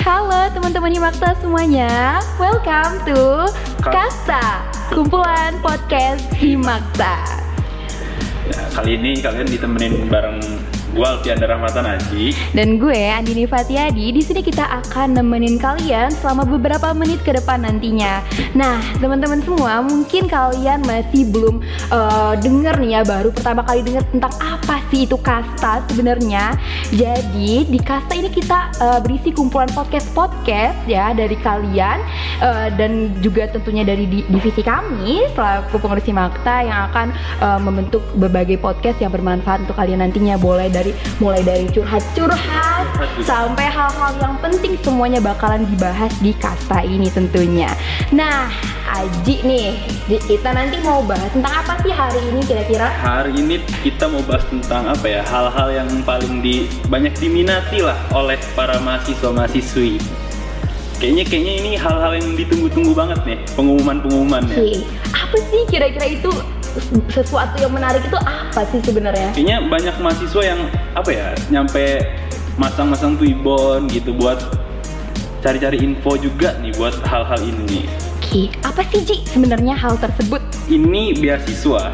Halo teman-teman Himakta semuanya. Welcome to Kasta Kumpulan Podcast Himakta. Ya, kali ini kalian ditemenin bareng gue Alfian Rahmatan Aji. Dan gue Andini Fatiadi Di sini kita akan nemenin kalian selama beberapa menit ke depan nantinya. Nah teman-teman semua mungkin kalian masih belum uh, denger nih ya Baru pertama kali denger tentang apa sih itu kasta sebenarnya. Jadi di kasta ini kita uh, berisi kumpulan podcast-podcast ya dari kalian uh, Dan juga tentunya dari di- divisi kami selaku pengurus Makta yang akan uh, membentuk berbagai podcast yang bermanfaat untuk kalian nantinya. Boleh dari mulai dari curhat-curhat sampai hal-hal yang penting semuanya bakalan dibahas di kasta ini tentunya. Nah, Aji nih, kita nanti mau bahas tentang apa sih hari ini kira-kira? Hari ini kita mau bahas tentang apa ya hal-hal yang paling di banyak diminati lah oleh para mahasiswa mahasiswi. Kayaknya kayaknya ini hal-hal yang ditunggu-tunggu banget nih pengumuman-pengumumannya. Oke, apa sih kira-kira itu sesuatu yang menarik itu apa sih sebenarnya? Kayaknya banyak mahasiswa yang apa ya nyampe masang-masang twibbon gitu buat cari-cari info juga nih buat hal-hal ini. Oke, apa sih Ji sebenarnya hal tersebut? Ini beasiswa.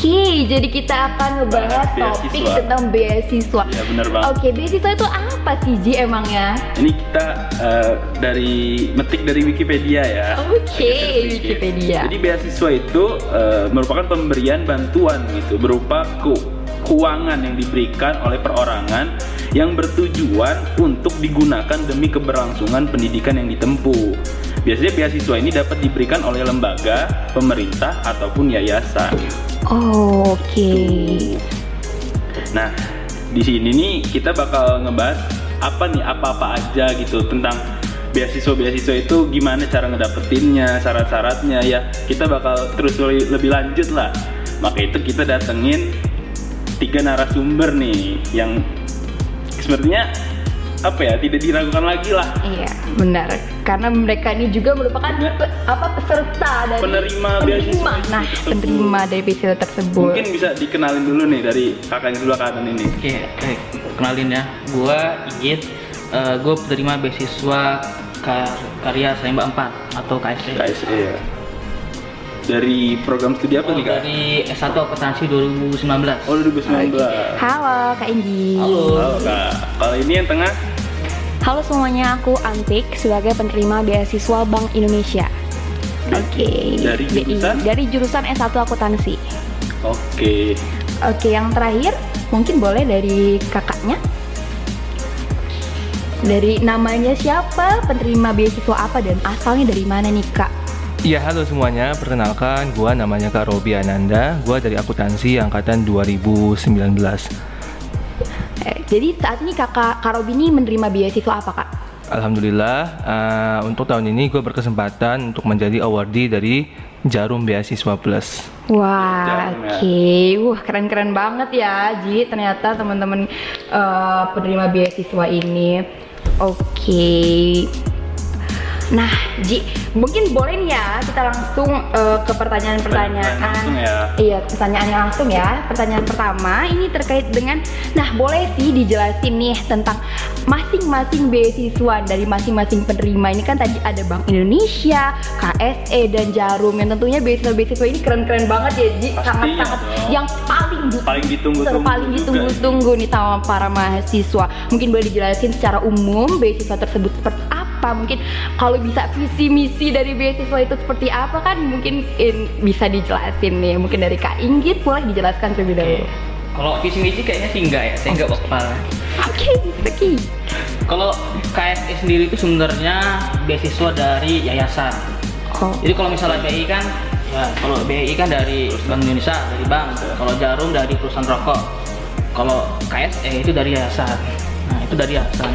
Oke, jadi kita akan ngebahas Bahas topik beasiswa. tentang beasiswa. Ya bener banget. Oke, beasiswa itu apa sih Ji emangnya? Ini kita eh, dari metik dari Wikipedia ya. Oke, Sedikit. Wikipedia. Jadi beasiswa itu eh, merupakan pemberian bantuan gitu berupa ku- keuangan yang diberikan oleh perorangan yang bertujuan untuk digunakan demi keberlangsungan pendidikan yang ditempuh. Biasanya beasiswa ini dapat diberikan oleh lembaga, pemerintah ataupun yayasan. Oh, Oke. Nah, di sini nih kita bakal ngebahas apa nih apa-apa aja gitu tentang beasiswa-beasiswa itu gimana cara ngedapetinnya, syarat-syaratnya ya. Kita bakal terus lebih lanjut lah. Maka itu kita datengin tiga narasumber nih yang sepertinya apa ya tidak diragukan lagi lah Iya, benar. Karena mereka ini juga merupakan pe- apa peserta dari penerima penerima. beasiswa Nah, tersebut. penerima dari beasiswa tersebut. Mungkin bisa dikenalin dulu nih dari kakak yang sebelah kanan ini. Oke, baik. kenalin ya. Gua Igit. Eh, gue penerima beasiswa kar- karya Saimba 4 atau KSE. KSE ya. Dari program studi apa Oh, nih kak? dari S1 akuntansi 2019. Oh 2019. Halo Kak Inggi. Halo. Halo kak. Kalau ini yang tengah Halo semuanya, aku Antik sebagai penerima beasiswa Bank Indonesia. Oke. Dari BI. jurusan? Dari jurusan S1 akuntansi. Oke. Oke, yang terakhir mungkin boleh dari kakaknya. Dari namanya siapa, penerima beasiswa apa dan asalnya dari mana nih kak? Ya halo semuanya, perkenalkan gua namanya Kak Robi Ananda, gua dari akuntansi angkatan 2019. Eh, jadi saat ini kakak Kak Robi ini menerima beasiswa apa kak? Alhamdulillah eh, untuk tahun ini gue berkesempatan untuk menjadi awardee dari Jarum Beasiswa Plus. Wah, Jarum ya. oke, wah keren-keren banget ya, Ji. Ternyata teman-teman eh, penerima beasiswa ini, oke. Nah, Ji, mungkin boleh nih ya kita langsung eh, ke pertanyaan-pertanyaan. Langsung ya. Iya, pertanyaannya langsung ya. Pertanyaan pertama ini terkait dengan, nah boleh sih dijelasin nih tentang masing-masing beasiswa dari masing-masing penerima. Ini kan tadi ada Bank Indonesia, KSE dan Jarum yang tentunya beasiswa-beasiswa ini keren-keren banget ya Ji. Sangat-sangat yang paling Paling ditunggu-tunggu paling ditunggu-tunggu nih sama para mahasiswa. Mungkin boleh dijelasin secara umum beasiswa tersebut seperti apa? Mungkin kalau bisa visi misi dari beasiswa itu seperti apa kan mungkin in- bisa dijelasin nih. Mungkin dari Kak Inggit boleh dijelaskan terlebih dahulu. Kalau visi misi kayaknya sih enggak ya, saya enggak bawa kepala. Oke, oke. Kalau KSE sendiri itu sebenarnya beasiswa dari yayasan. Oh, Jadi kalau misalnya BI kan, ya kalau BI kan dari Bank Indonesia, dari bank. Kalau Jarum dari perusahaan rokok. Kalau KSE itu dari yayasan. Nah itu dari yayasan.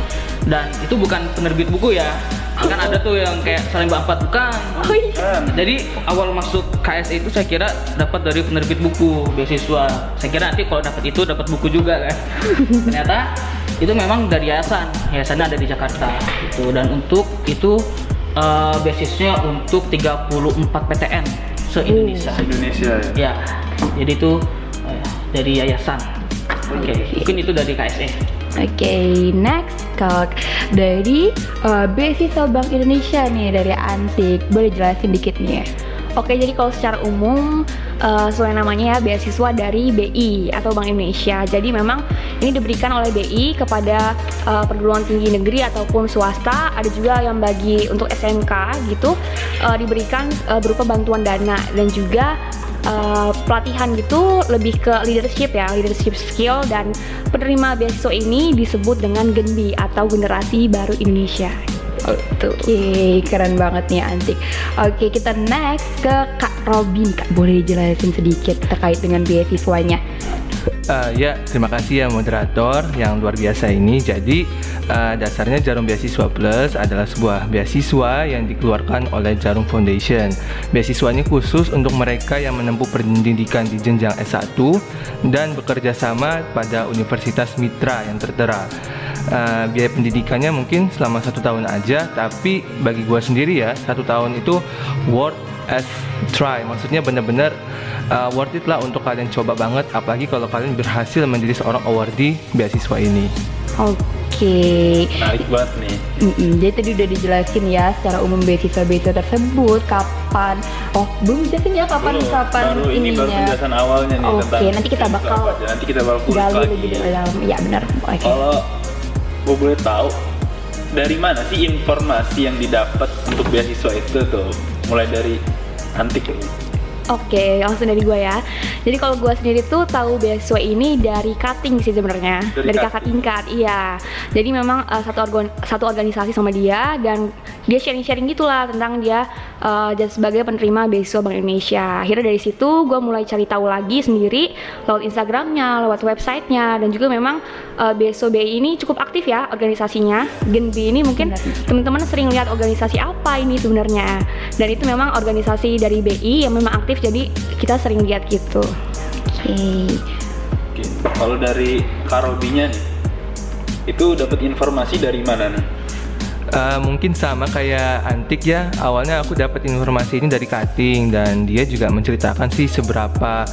Dan itu bukan penerbit buku ya. Kan ada tuh yang kayak saling empat bukan. oh iya. Kan. Jadi awal masuk KSE itu saya kira dapat dari penerbit buku beasiswa. Saya kira nanti kalau dapat itu dapat buku juga kan. Ternyata itu memang dari yayasan. Yayasannya ada di Jakarta. Gitu. Dan untuk itu eh, beasiswanya untuk 34 PTN se Indonesia. Indonesia ya. Ya. Jadi itu eh, dari yayasan. Oke, mungkin itu dari KSE. Oke, next kalau dari uh, beasiswa Bank Indonesia nih dari Antik, boleh jelasin dikit nih ya? Oke, jadi kalau secara umum uh, sesuai namanya ya beasiswa dari BI atau Bank Indonesia. Jadi memang ini diberikan oleh BI kepada uh, perguruan tinggi negeri ataupun swasta. Ada juga yang bagi untuk SMK gitu uh, diberikan uh, berupa bantuan dana dan juga uh, pelatihan gitu lebih ke leadership ya, leadership skill dan penerima beasiswa ini disebut dengan Genbi atau Generasi Baru Indonesia. Oke, keren banget nih Antik. Oke, kita next ke Kak Robin. Kak, boleh jelasin sedikit terkait dengan beasiswanya? Uh, ya, terima kasih ya moderator yang luar biasa ini. Jadi, uh, dasarnya Jarum Beasiswa Plus adalah sebuah beasiswa yang dikeluarkan oleh Jarum Foundation. Beasiswa ini khusus untuk mereka yang menempuh pendidikan di jenjang S1 dan bekerja sama pada universitas mitra yang tertera uh, biaya pendidikannya mungkin selama satu tahun aja tapi bagi gue sendiri ya satu tahun itu worth as try. Maksudnya benar-benar uh, worth it lah untuk kalian coba banget apalagi kalau kalian berhasil menjadi seorang awardee beasiswa ini. Oke. Okay. menarik banget nih. Mm-mm, jadi tadi udah dijelasin ya secara umum beasiswa-beasiswa tersebut kapan oh belum dijelasin ya kapan Belum, kapan baru ini baru ininya. penjelasan awalnya nih Oke, tentang nanti kita bakal nanti kita bakal kulik gali lagi. lebih dalam. Ya benar. Oke. Kalau gue boleh tahu dari mana sih informasi yang didapat untuk beasiswa itu tuh? Mulai dari antik Oke, langsung dari gue ya. Jadi kalau gue sendiri tuh tahu beasiswa ini dari cutting sih sebenarnya, Dari dari, kakak tingkat, iya. Jadi memang uh, satu organ satu organisasi sama dia dan dia sharing-sharing gitulah tentang dia uh, dan sebagai penerima beasiswa Bank Indonesia. Akhirnya dari situ gue mulai cari tahu lagi sendiri lewat Instagramnya, lewat websitenya dan juga memang uh, beasiswa BI ini cukup aktif ya organisasinya. Genbi ini mungkin teman-teman sering lihat organisasi apa ini sebenarnya dan itu memang organisasi dari BI yang memang aktif jadi kita sering lihat gitu oke Oke. kalau dari Karobinya nih itu dapat informasi dari mana nih Uh, mungkin sama kayak antik ya awalnya aku dapat informasi ini dari cutting dan dia juga menceritakan sih seberapa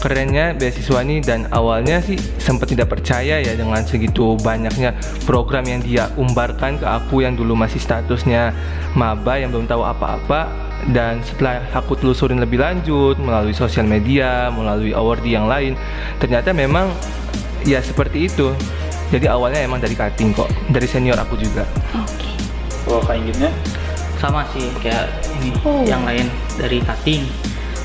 kerennya beasiswa ini dan awalnya sih sempat tidak percaya ya dengan segitu banyaknya program yang dia umbarkan ke aku yang dulu masih statusnya maba yang belum tahu apa-apa dan setelah aku telusurin lebih lanjut melalui sosial media melalui awardee yang lain ternyata memang ya seperti itu. Jadi awalnya emang dari cutting kok dari senior aku juga. Oke. Kalau Kak Inggitnya sama sih kayak ini Oh. yang lain dari cutting.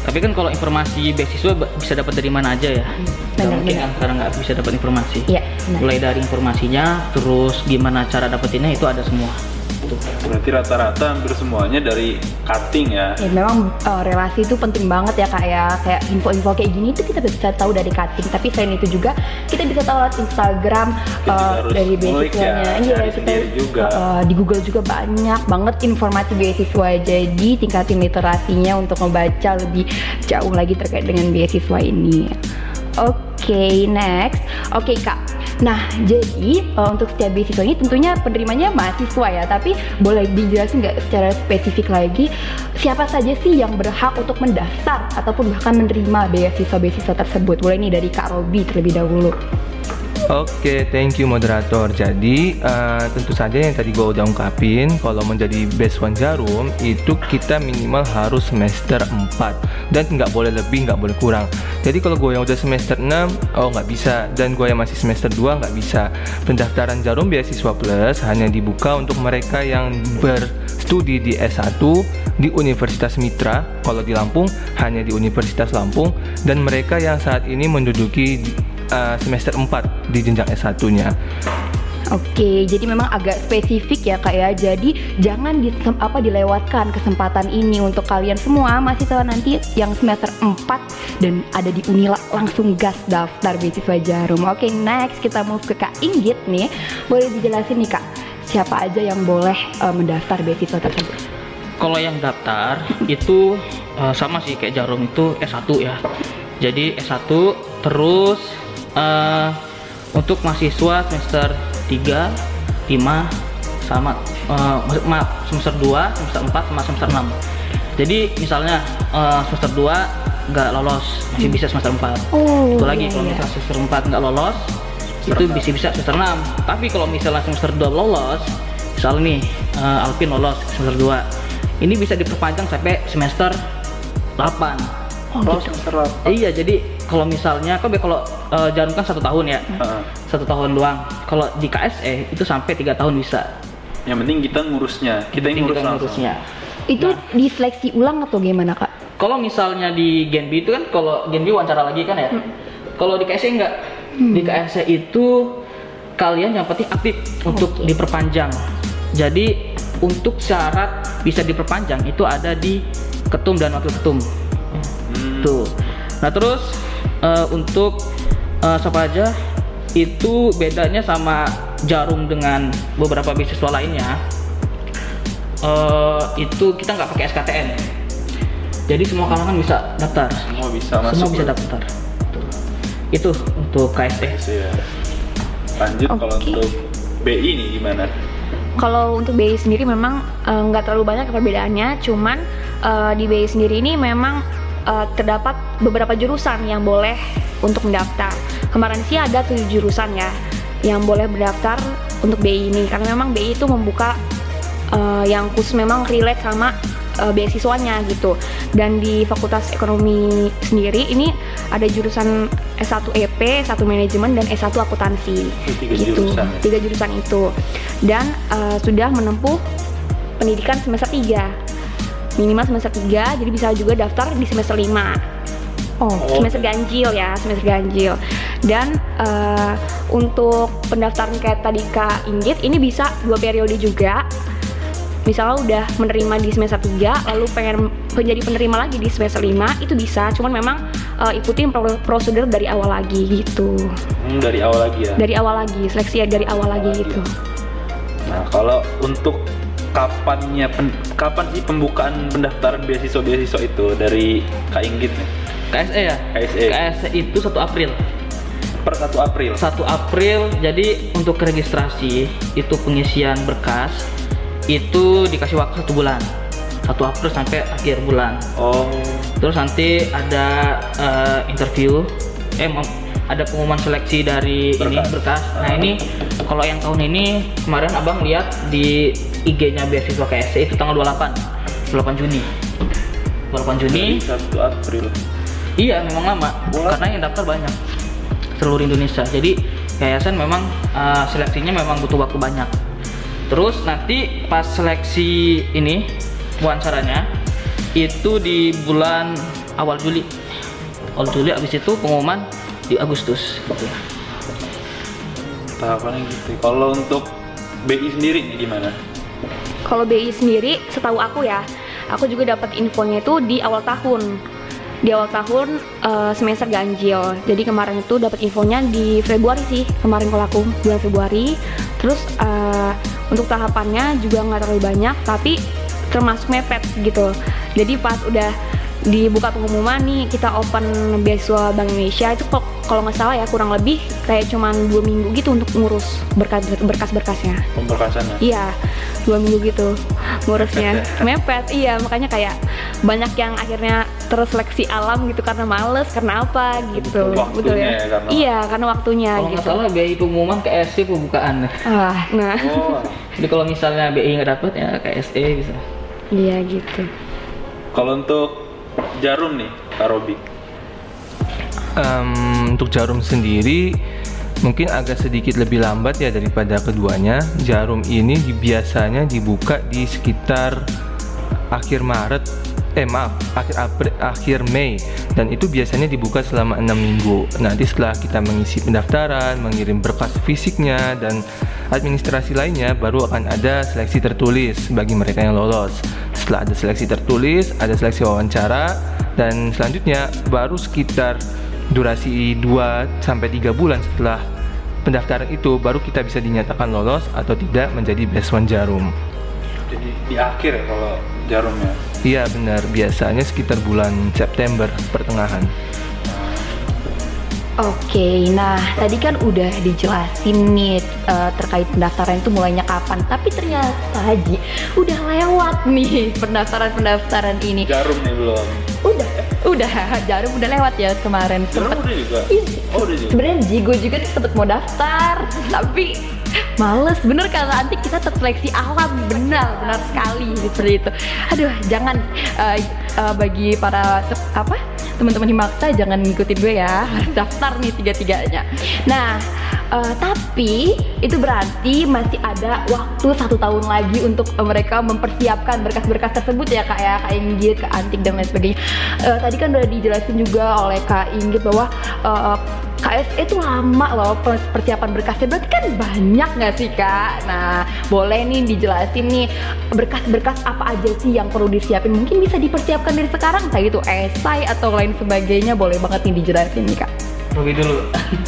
Tapi kan kalau informasi beasiswa bisa dapat dari mana aja ya? Benar, mungkin benar. kan sekarang nggak bisa dapat informasi. Iya, mulai dari informasinya terus gimana cara dapetinnya itu ada semua Tuh. berarti rata-rata hampir semuanya dari cutting ya Ya, memang uh, relasi itu penting banget ya kak ya kayak info-info kayak gini itu kita bisa tahu dari cutting tapi selain itu juga kita bisa tahu lewat Instagram Kita juga uh, dari ngulik ya, beasiswanya iya kita juga. uh, di Google juga banyak banget informasi beasiswa jadi tingkatin literasinya untuk membaca lebih jauh lagi terkait dengan beasiswa ini Oke, next. Oke, Kak. Nah, jadi uh, untuk setiap beasiswa ini tentunya penerimanya mahasiswa ya, tapi boleh dijelasin nggak secara spesifik lagi siapa saja sih yang berhak untuk mendaftar ataupun bahkan menerima beasiswa-beasiswa tersebut? Boleh nih dari Kak Robi terlebih dahulu. Oke, thank you moderator. Jadi eh, tentu saja yang tadi gue udah ungkapin, kalau menjadi best one jarum itu kita minimal harus semester 4 dan nggak boleh lebih, nggak boleh kurang. Jadi kalau gue yang udah semester 6, oh nggak bisa. Dan gue yang masih semester 2 nggak bisa. Pendaftaran jarum beasiswa plus hanya dibuka untuk mereka yang berstudi di S1 di Universitas Mitra. Kalau di Lampung hanya di Universitas Lampung dan mereka yang saat ini menduduki uh, semester 4 di jenjang S1-nya. Oke, jadi memang agak spesifik ya kak ya. Jadi jangan di, apa dilewatkan kesempatan ini untuk kalian semua mahasiswa nanti yang semester 4 dan ada di Unila langsung gas daftar beasiswa Jarum. Oke, next kita move ke Kak Inggit nih. Boleh dijelasin nih kak, siapa aja yang boleh eh, mendaftar beasiswa tersebut? kalau yang daftar itu eh, sama sih kayak jarum itu S1 ya jadi S1 terus eh, untuk mahasiswa semester 3 5 sama eh, maksud- maaf semester 2 semester 4 sama semester 6 jadi misalnya eh, semester 2 nggak lolos masih bisa semester 4 Oh, itu lagi iya, kalau iya. misalnya semester 4 nggak lolos itu bisa bisa semester 6 tapi kalau misalnya semester 2 lolos misal nih eh, Alpin lolos semester 2 ini bisa diperpanjang sampai semester 8 Oh, Kalau gitu. semester apa? iya jadi kalau misalnya kan kalau eh, jarum kan satu tahun ya Heeh. satu tahun doang kalau di KSE itu sampai tiga tahun bisa yang penting kita ngurusnya kita yang ngurus langsung ngurusnya Itu Nah. diseleksi ulang atau gimana kak? Kalau misalnya di Gen B itu kan kalau Gen B wawancara lagi kan ya. Kalau di KSE enggak. Di KSE itu kalian yang penting aktif untuk diperpanjang. Jadi untuk syarat bisa diperpanjang itu ada di ketum dan wakil ketum. Hmm. Tuh. Nah, terus eh, untuk eh, siapa aja itu bedanya sama jarum dengan beberapa beasiswa lainnya. eh, itu kita nggak pakai SKTN. Jadi semua kalangan bisa daftar. semua bisa masuk Semua bisa ya? daftar. Tuh. Itu untuk KSE. Iya. lanjut kalau Oke. untuk BI nih gimana Kalau untuk BI sendiri memang nggak terlalu banyak perbedaannya, cuman eh, di BI sendiri ini memang eh, terdapat beberapa jurusan yang boleh untuk mendaftar. Kemarin sih ada tujuh jurusan ya yang boleh mendaftar untuk BI ini, karena memang BI itu membuka eh, yang khusus memang relate sama eh, beasiswanya gitu. Dan di Fakultas Ekonomi sendiri ini ada jurusan S1 EP, S1 Manajemen dan S1 Akuntansi. Tiga gitu. jurusan ya? Tiga jurusan itu. Dan eh, sudah menempuh pendidikan semester 3. Minimal semester 3, jadi bisa juga daftar di semester 5. Oh, semester ganjil ya, semester ganjil. Dan eh, untuk pendaftaran kayak tadi Kak Inggit, ini bisa dua periode juga. Misalnya udah menerima di semester 3, lalu pengen menjadi penerima lagi di semester 5, itu bisa. Cuman memang eh, ikutin pro- prosedur dari awal lagi gitu. Hmm, dari awal lagi ya Dari awal lagi, seleksi ya dari awal lagi lagi. gitu. nah kalau untuk kapannya pen- kapan sih pembukaan pendaftaran beasiswa beasiswa itu dari Kak Inggit nih KSE ya? KSE. KSE itu 1 April. per 1 April 1 April jadi untuk registrasi itu pengisian berkas itu dikasih waktu satu bulan 1 April sampai akhir bulan oh terus nanti ada eh, interview eh ada pengumuman seleksi dari ini Berkas. berkas nah ini kalau yang tahun ini kemarin abang lihat di IG-nya beasiswa KSC itu tanggal 28 28 Juni 28 Juni dari 1 April Iya memang lama Wah. karena yang daftar banyak seluruh Indonesia. Jadi yayasan memang uh, seleksinya memang butuh waktu banyak. Terus nanti pas seleksi ini wawancaranya itu di bulan awal Juli. Awal Juli abis itu pengumuman di Agustus. Gitu. tahapannya gitu kalau untuk BI sendiri gimana Kalau BI sendiri, setahu aku ya, aku juga dapat infonya itu di awal tahun. Di awal tahun eh, semester ganjil. Jadi kemarin itu dapat infonya di Februari sih, kemarin kalau aku bulan Februari. Terus eh, untuk tahapannya juga nggak terlalu banyak, tapi termasuk mepet gitu. Jadi pas udah dibuka pengumuman nih kita open beasiswa Bank Indonesia itu kok kalau nggak salah ya kurang lebih kayak cuman dua minggu gitu untuk ngurus berkas berkas-berkasnya. pemberkasannya Iya, dua minggu gitu ngurusnya mepet. Iya, makanya kayak banyak yang akhirnya terseleksi alam gitu karena males, karena apa gitu. Waktunya ya, karena- Iya, karena waktunya Kalau nggak gitu. salah BI pengumuman KSC pembukaan. Ah, nah, oh Jadi kalau misalnya BI nggak dapet ya KSE bisa. iya gitu. kalau untuk jarum nih Kak Robi Em, untuk jarum sendiri mungkin agak sedikit lebih lambat ya daripada keduanya. Jarum ini biasanya dibuka di sekitar akhir Maret, eh maaf, akhir April, akhir Mei dan itu biasanya dibuka selama enam minggu. Nanti setelah kita mengisi pendaftaran, mengirim berkas fisiknya dan administrasi lainnya, baru akan ada seleksi tertulis bagi mereka yang lolos. Setelah ada seleksi tertulis, ada seleksi wawancara dan selanjutnya baru sekitar durasi 2 sampai 3 bulan setelah pendaftaran itu baru kita bisa dinyatakan lolos atau tidak menjadi beasiswan jarum. jadi di akhir ya kalau jarumnya Iya benar, biasanya sekitar bulan September pertengahan. Oke, nah tadi kan udah dijelasin nih eh, terkait pendaftaran itu mulainya kapan, tapi ternyata Haji udah lewat nih pendaftaran-pendaftaran ini. jarum nih belum Udah, Udah, jarum udah lewat ya kemarin. Jarum Sempet- udah juga. Iya. Oh, udah juga. Sebenarnya Jigo juga nih sempet mau daftar, tapi males bener kalau nanti kita terseleksi alam benar benar sekali seperti itu. Aduh, jangan eh, eh, bagi para apa teman-teman Himakta jangan ngikutin gue ya daftar nih tiga-tiganya. Nah, eh, tapi itu berarti masih ada waktu satu tahun lagi untuk eh, mereka mempersiapkan berkas-berkas tersebut ya kak ya kak Inggit, kak Antik dan lain sebagainya. Eh, tadi kan udah dijelasin juga oleh kak Inggit bahwa eh, KSE itu lama loh per- persiapan berkasnya berarti kan banyak nggak sih kak? Nah boleh nih dijelasin nih berkas-berkas apa aja sih yang perlu disiapin mungkin bisa dipersiapkan dari sekarang kayak gitu esai atau lain sebagainya boleh banget nih dijelasin nih kak. Robi dulu.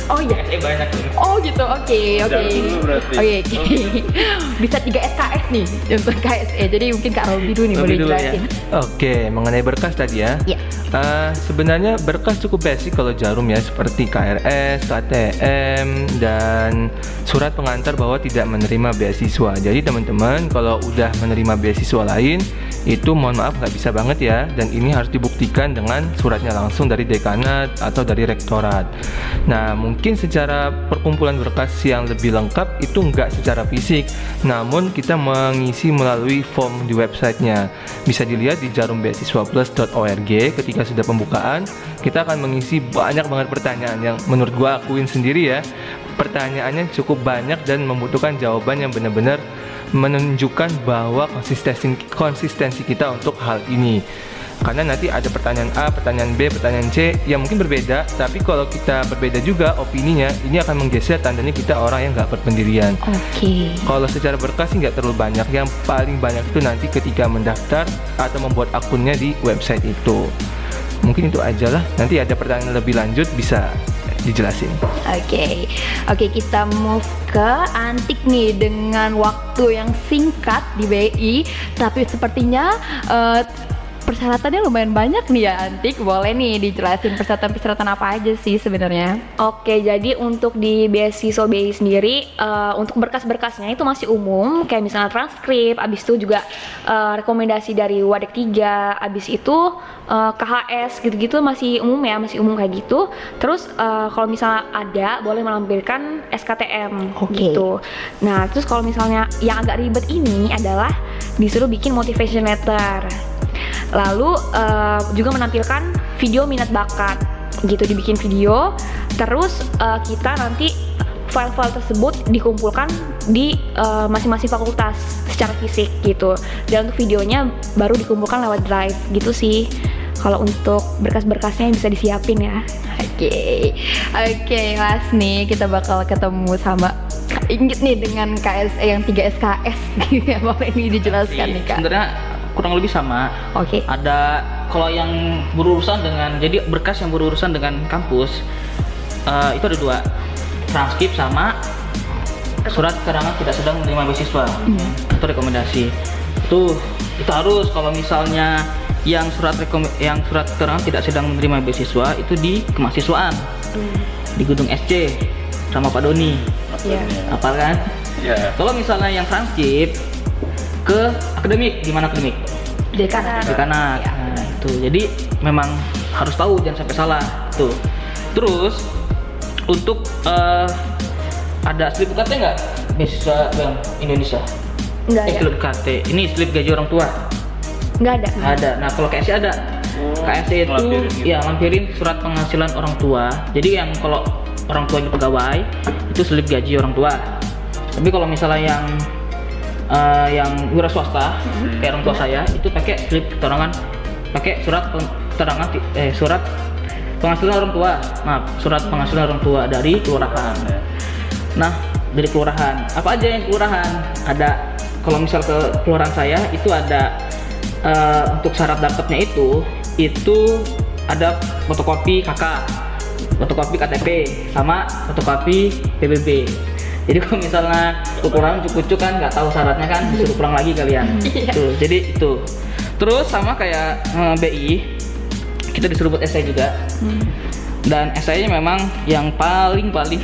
Oh iya. Eh banyak tuh. Oh gitu, oke, berarti. Oke, oke. Bisa 3 SKS nih untuk KSE. Jadi mungkin Kak Robi dulu nih Robi boleh dulu ya. jelasin. Oke, mengenai berkas tadi ya. Iya. Eh, sebenarnya berkas cukup basic kalau jarum ya seperti KRS, KTM dan surat pengantar bahwa tidak menerima beasiswa. Jadi teman-teman kalau udah menerima beasiswa lain itu mohon maaf nggak bisa banget ya dan ini harus dibuktikan dengan suratnya langsung dari dekanat atau dari rektorat. Nah mungkin secara perkumpulan berkas yang lebih lengkap itu nggak secara fisik, namun kita mengisi melalui form di websitenya. Bisa dilihat di jarumbeasiswaplus.org ketika sudah pembukaan, kita akan mengisi banyak banget pertanyaan yang menurut gua akuin sendiri ya. Pertanyaannya cukup banyak dan membutuhkan jawaban yang benar-benar menunjukkan bahwa konsistensi konsistensi kita untuk hal ini. Karena nanti ada pertanyaan A, pertanyaan B, pertanyaan C yang mungkin berbeda, tapi kalau kita berbeda juga opininya, ini akan menggeser tandanya kita orang yang nggak berpendirian. Oke. Kalau secara berkas sih nggak terlalu banyak. Yang paling banyak itu nanti ketika mendaftar atau membuat akunnya di website itu. Mungkin itu aja lah. Nanti ada pertanyaan lebih lanjut bisa dijelasin. Oke, oke kita move ke Antik nih dengan waktu yang singkat di BI, tapi sepertinya eh, persyaratannya lumayan banyak nih ya Antik. Boleh nih dijelasin persyaratan-persyaratan apa aja sih sebenarnya? Oke, jadi untuk di beasiswa BI sendiri, eh, untuk berkas-berkasnya itu masih umum, kayak misalnya transkrip, abis itu juga eh, rekomendasi dari Wadek 3, abis itu eh, KHS gitu-gitu masih umum ya, masih umum kayak gitu. Terus eh, kalau misalnya ada, boleh melampirkan SKTM Oke. gitu. Nah, terus kalau misalnya yang agak ribet ini adalah disuruh bikin motivation letter. Lalu eh, juga menampilkan video minat bakat gitu dibikin video. Terus eh, kita nanti file-file tersebut dikumpulkan di eh, masing-masing fakultas secara fisik gitu. Dan untuk videonya baru dikumpulkan lewat drive gitu sih. Kalau untuk berkas-berkasnya bisa disiapin ya. Oke, oke Mas nih kita bakal ketemu sama Kak Inggit nih dengan KSE yang 3 SKS gitu ya. Boleh nih dijelaskan nih Kak. Sebenarnya kurang lebih sama. Oke. Ada kalau yang berurusan dengan jadi berkas yang berurusan dengan kampus eh, itu ada dua. Transkrip sama surat keterangan tidak sedang menerima beasiswa. Itu rekomendasi. Itu itu harus. Kalau misalnya yang surat rekom yang surat keterangan tidak sedang menerima beasiswa itu di kemahasiswaan. Di gedung SC sama Pak Doni. Iya. apa kan? Ya. kalau misalnya yang transkrip ke akademik. Di mana akademik? Dekanat. dekanat Ya. nah itu. Jadi memang harus tahu jangan sampai salah. Tuh terus untuk eh, ada slip UKT nggak? Beasiswa Bank Indonesia? Enggak eh ada. slip UKT ini slip gaji orang tua? Enggak ada. ada. Nah kalau KSC ada. KSC itu Lampirin gitu. ya lampirin surat penghasilan orang tua. Jadi yang kalau orang tuanya pegawai itu slip gaji orang tua. Tapi kalau misalnya yang eh, yang wira swasta kayak orang tua saya itu pakai slip keterangan pakai surat keterangan eh surat penghasilan orang tua maaf surat penghasilan orang tua dari kelurahan. Nah dari kelurahan apa aja yang kelurahan? Ada kalau misal ke kelurahan saya itu ada eh, untuk syarat dapatnya itu itu ada fotokopi KK fotokopi KTP sama fotokopi PBB jadi kalau misalnya kekurangan cukup kan nggak tahu syaratnya kan disuruh pulang lagi kalian Tuh, jadi itu terus sama kayak eh, BI kita disuruh buat essay juga dan essaynya memang yang paling paling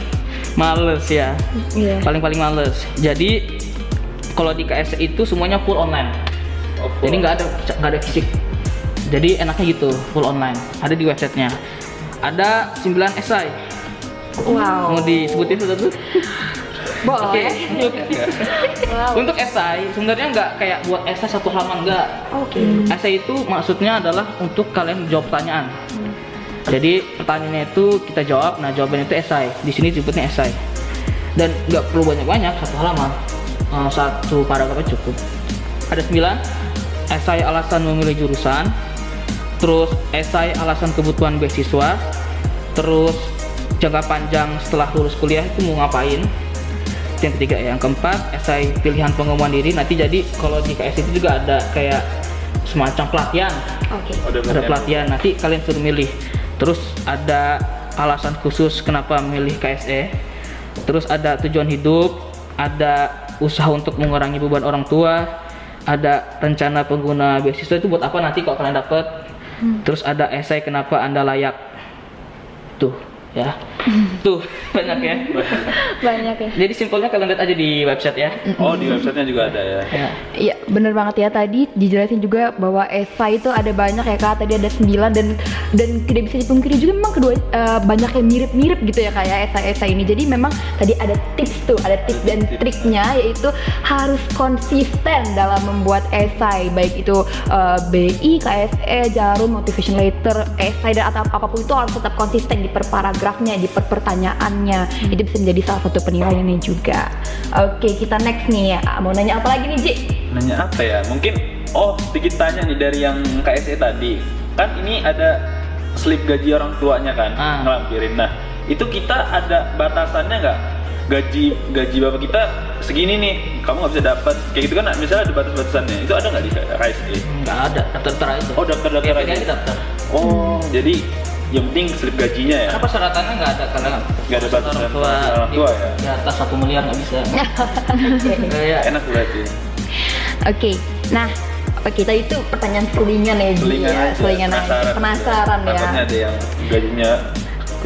males ya Iya. paling paling males jadi kalau di KS itu semuanya full online Oh, jadi nggak ada nggak ada fisik Jadi enaknya gitu, full online. Ada di websitenya. Ada 9 esai. Wow. Mau disebutin satu-satu? Boleh. wow. Untuk esai sebenarnya nggak kayak buat esai satu halaman nggak. Oke. Esai itu maksudnya adalah untuk kalian jawab pertanyaan. Jadi pertanyaannya itu kita jawab, nah jawabannya itu esai. Di sini disebutnya esai. Dan nggak perlu banyak-banyak, satu halaman, Eh, satu paragrafnya cukup. Ada sembilan esai alasan memilih jurusan, terus esai alasan kebutuhan beasiswa, terus jangka panjang setelah lulus kuliah itu mau ngapain, yang ketiga ya. yang keempat esai pilihan pengembangan diri. Nanti jadi kalau di KS itu juga ada kayak semacam pelatihan. Oke. Ada ada pelatihan. nanti kalian suruh milih. Terus ada alasan khusus kenapa milih KSE terus ada tujuan hidup ada usaha untuk mengurangi beban orang tua ada rencana pengguna beasiswa. Itu buat apa nanti kalau kalian dapat terus ada esai kenapa anda layak. Tuh ya tuh banyak ya. Banyak ya. jadi simpelnya kalian lihat aja di website ya. Oh di websitenya juga ada ya. ya Iya bener banget ya. Tadi dijelasin juga bahwa esai itu ada banyak ya kak. Tadi ada 9 dan dan tidak bisa dipungkiri juga memang kedua eh, banyak yang mirip-mirip gitu ya kak ya esai-esai ini. Jadi memang tadi ada tips tuh ada tips dan triknya yaitu harus konsisten dalam membuat esai. Baik itu eh, BI, KSE, Jarum, motivation letter, esai dan atau apa pun itu harus tetap konsisten di per paragrafnya di per pertanyaannya itu bisa menjadi salah satu penilaiannya juga. Oke kita next nih ya mau nanya apa lagi nih Ji? Nanya apa ya? Mungkin oh sedikit tanya nih dari yang KSE tadi. Kan ini ada slip gaji orang tuanya kan Ah. ngelampirin. Nah itu kita ada batasannya nggak? Gaji gaji bapak kita segini nih, kamu nggak bisa dapat kayak gitu kan? Misalnya ada batas-batasannya. Itu ada nggak di KSE? nggak ada daftar aja Oh daftar-daftar Tiap aja. daftar Oh jadi yang penting slip gajinya ya. Karena persyaratannya nggak ada karena Nggak ada batasan orang tua, orang tua di, ya? di atas satu miliar nggak bisa. Kayak Enak berarti. Oke, nah apa kita itu pertanyaan selingan ya, Selingan ya, aja. selingan aja. penasaran Takutnya ya. ada yang gajinya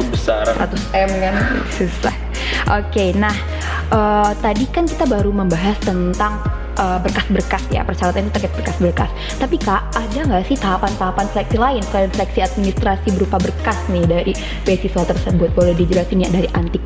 kebesaran. 100 m kan susah. Oke, nah eh, tadi kan kita baru membahas tentang eh, berkas-berkas ya persyaratan itu terkait berkas-berkas. Tapi kak, ada nggak sih tahapan-tahapan seleksi lain selain seleksi administrasi berupa berkas nih dari beasiswa tersebut? Boleh dijelasin ya dari Antik?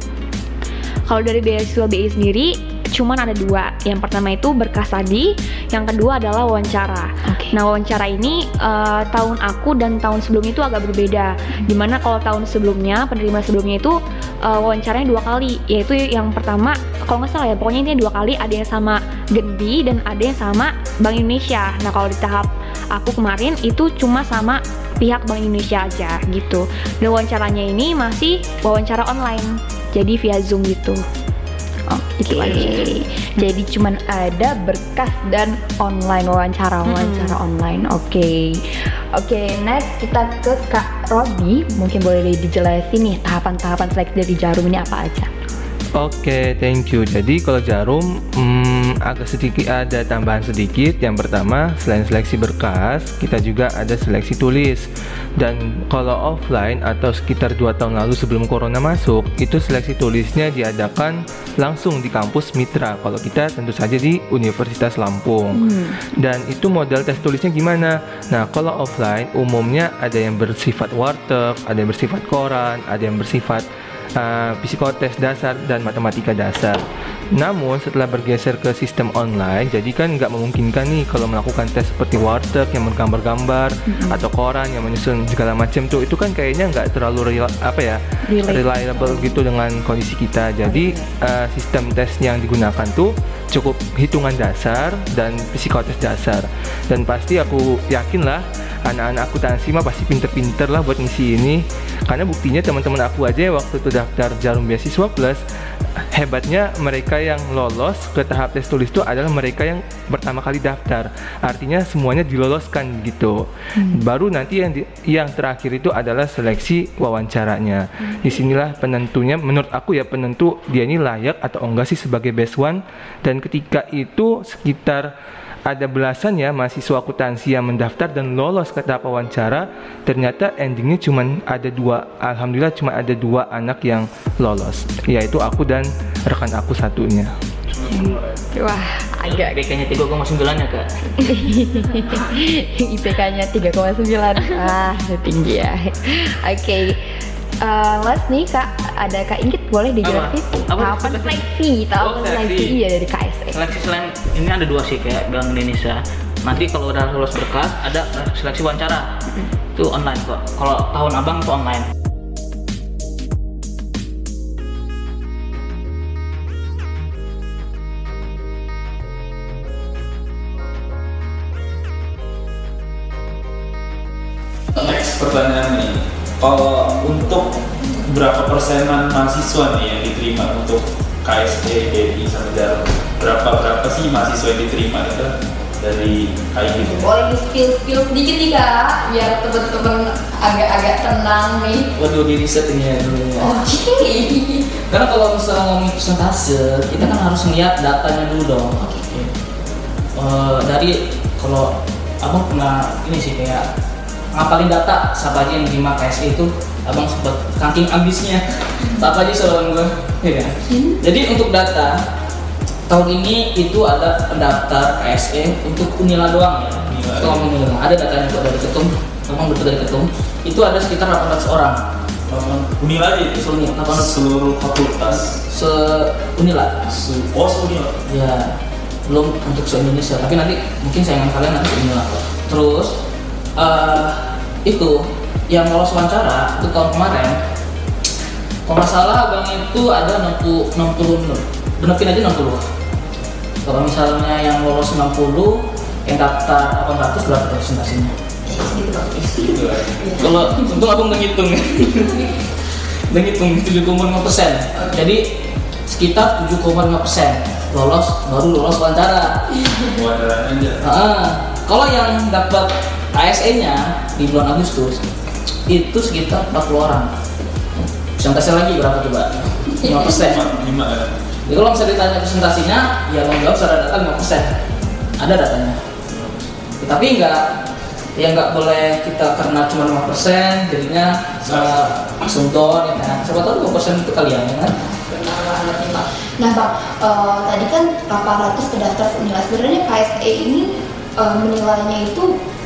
Kalau dari beasiswa BI sendiri cuman ada dua. Yang pertama itu berkas tadi, yang kedua adalah wawancara. Oke. Nah wawancara ini eh, tahun aku dan tahun sebelumnya itu agak berbeda. Di mana kalau tahun sebelumnya penerima sebelumnya itu eh, wawancaranya dua kali, yaitu yang pertama kalau nggak salah ya pokoknya ini dua kali ada yang sama Genbi dan ada yang sama Bank Indonesia. Nah kalau di tahap aku kemarin itu cuma sama pihak Bank Indonesia aja gitu. Dan wawancaranya ini masih wawancara online, jadi via Zoom gitu. Oh, Itu aja. Jadi cuman ada berkas dan online wawancara wawancara online. Oke. Oke, next kita ke Kak Robi. Mungkin boleh dijelasin nih tahapan-tahapan seleksi dari Jarum ini apa aja? Oke, thank you. Jadi kalau jarum hmm, agak sedikit ada tambahan sedikit. Yang pertama, selain seleksi berkas, kita juga ada seleksi tulis. Dan kalau offline atau sekitar 2 tahun lalu sebelum corona masuk, itu seleksi tulisnya diadakan langsung di kampus Mitra. Kalau kita tentu saja di Universitas Lampung. Dan itu model tes tulisnya gimana? Nah, kalau offline umumnya ada yang bersifat warteg, ada yang bersifat koran, ada yang bersifat uh, psikotes dasar dan matematika dasar. Namun setelah bergeser ke sistem online, jadi kan nggak memungkinkan nih kalau melakukan tes seperti warteg yang menggambar-gambar atau koran yang menyusun segala macam tuh, itu kan kayaknya nggak terlalu real, apa ya Relate. reliable gitu dengan kondisi kita. Jadi uh, sistem tes yang digunakan tuh cukup hitungan dasar dan psikotes dasar. Dan pasti aku yakin lah anak-anak akuntansi mah pasti pinter-pinter lah buat ngisi ini karena buktinya teman-teman aku aja waktu itu daftar jarum beasiswa plus hebatnya mereka yang lolos ke tahap tes tulis itu adalah mereka yang pertama kali daftar. Artinya semuanya diloloskan gitu. Baru nanti yang di- yang terakhir itu adalah seleksi wawancaranya. Di sinilah penentunya menurut aku ya penentu dia ini layak atau enggak sih sebagai best one. Dan ketika itu sekitar ada belasan ya mahasiswa akuntansi yang mendaftar dan lolos ke tahap wawancara. Ternyata endingnya cuma ada dua alhamdulillah cuma ada dua anak yang lolos yaitu aku dan rekan aku satunya. Wah, agak. BK-nya 3,9 ya kak. IPK-nya 3,9 Ah, tinggi ya. Oke Eh, last nih kak, ada kak Inggit boleh dijelasin Apa? Seleksi, tahapan Oh, seleksi iya dari KSE. Seleksi selain ini ada dua sih kayak Bank Indonesia. Nanti kalau udah lulus berkas ada seleksi wawancara. Itu online kok. Kalau tahun abang itu online. Next pertanyaan nih, kalau untuk berapa persenan mahasiswa nih yang diterima untuk KSE, BI sama Jarum? Berapa berapa sih mahasiswa yang diterima itu dari KI gitu? Boleh di spill spill sedikit nih kak, biar teman-teman agak-agak tenang nih. Waduh di riset ini ya dulu ya. Oke. Karena kalau misalnya ngomongin persentase, kita kan harus lihat datanya dulu dong. Eh, dari kalau abang pernah ini sih kayak ngapalin data siapa aja yang terima KSE itu? Abang sempat kanking ambisnya. Siapa aja soalan gue ya kan? jadi untuk data tahun ini itu ada pendaftar KSE untuk Unila doang ya. Kita ngomong Unila doang. ada datanya kok dari ketum. Abang betul dari ketum. Itu ada sekitar 800 orang. Unila aja itu? Seluruh- 800 seluruh fakultas. se Unila. Su- Oh, Unila. ya belum untuk se Indonesia. Tapi nanti mungkin saingan kalian nanti se Unila. Terus eh, itu yang lolos wawancara itu tahun kemarin. Kalau nggak salah abang itu ada 60 60 benepin aja 60 kalau misalnya yang lolos 60 yang daftar 800 berapa presentasinya? Gitu lah. kalau untung abang udah ngitung. Udah ngitung 7,5 persen. Jadi sekitar 7,5 persen lolos baru lolos wawancara. Wawancara aja. Ah, kalau yang dapat ASE-nya di bulan Agustus itu sekitar 40 orang. Presentasi lagi berapa coba? 5 persen. Lima, lima ya. Jadi kalau misalnya ditanya presentasinya, ya mau jawab secara data 5 persen. Ada datanya. Tapi enggak ya nggak boleh kita karena cuma 5 persen jadinya uh, ya kan. Siapa tahu 5 persen itu kalian ya kan? Nah Bang, eh, tadi kan 800 pendaftar Unila. Sebenarnya KSE ini eh, menilainya itu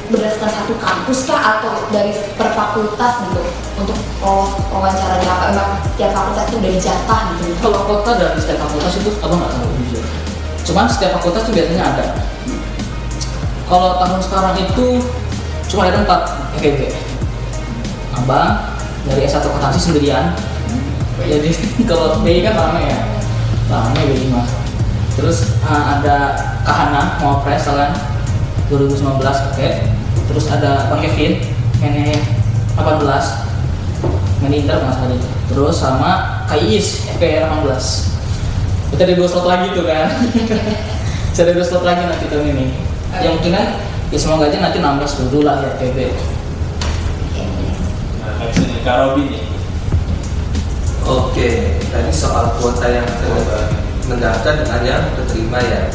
berdasarkan satu kampus kah atau dari per fakultas gitu untuk lolos wawancaranya apa emang tiap fakultas itu udah dijatah gitu Kalau kota dari setiap fakultas itu abang nggak tahu jujur. Cuman setiap fakultas itu biasanya ada. Kalau tahun sekarang itu cuma ada empat FEB. Abang dari S1 akuntansi sendirian. Jadi kalau BI kan rame ya, rame BI mah. Terus uh, ada Kahana mau pres kan 2019 oke. Terus ada Bang Kevin Mene 18 Mene Inter salah itu. Terus sama KIIS FPR 18 Kita ada dua slot lagi tuh kan Bisa ada dua slot lagi nanti tahun ini Yang mungkin kan ya semoga aja nanti 16 dulu lah ya PB Nah, Kak Robin nih. Oke, tadi soal kuota yang mendaftar dengan yang terterima ya.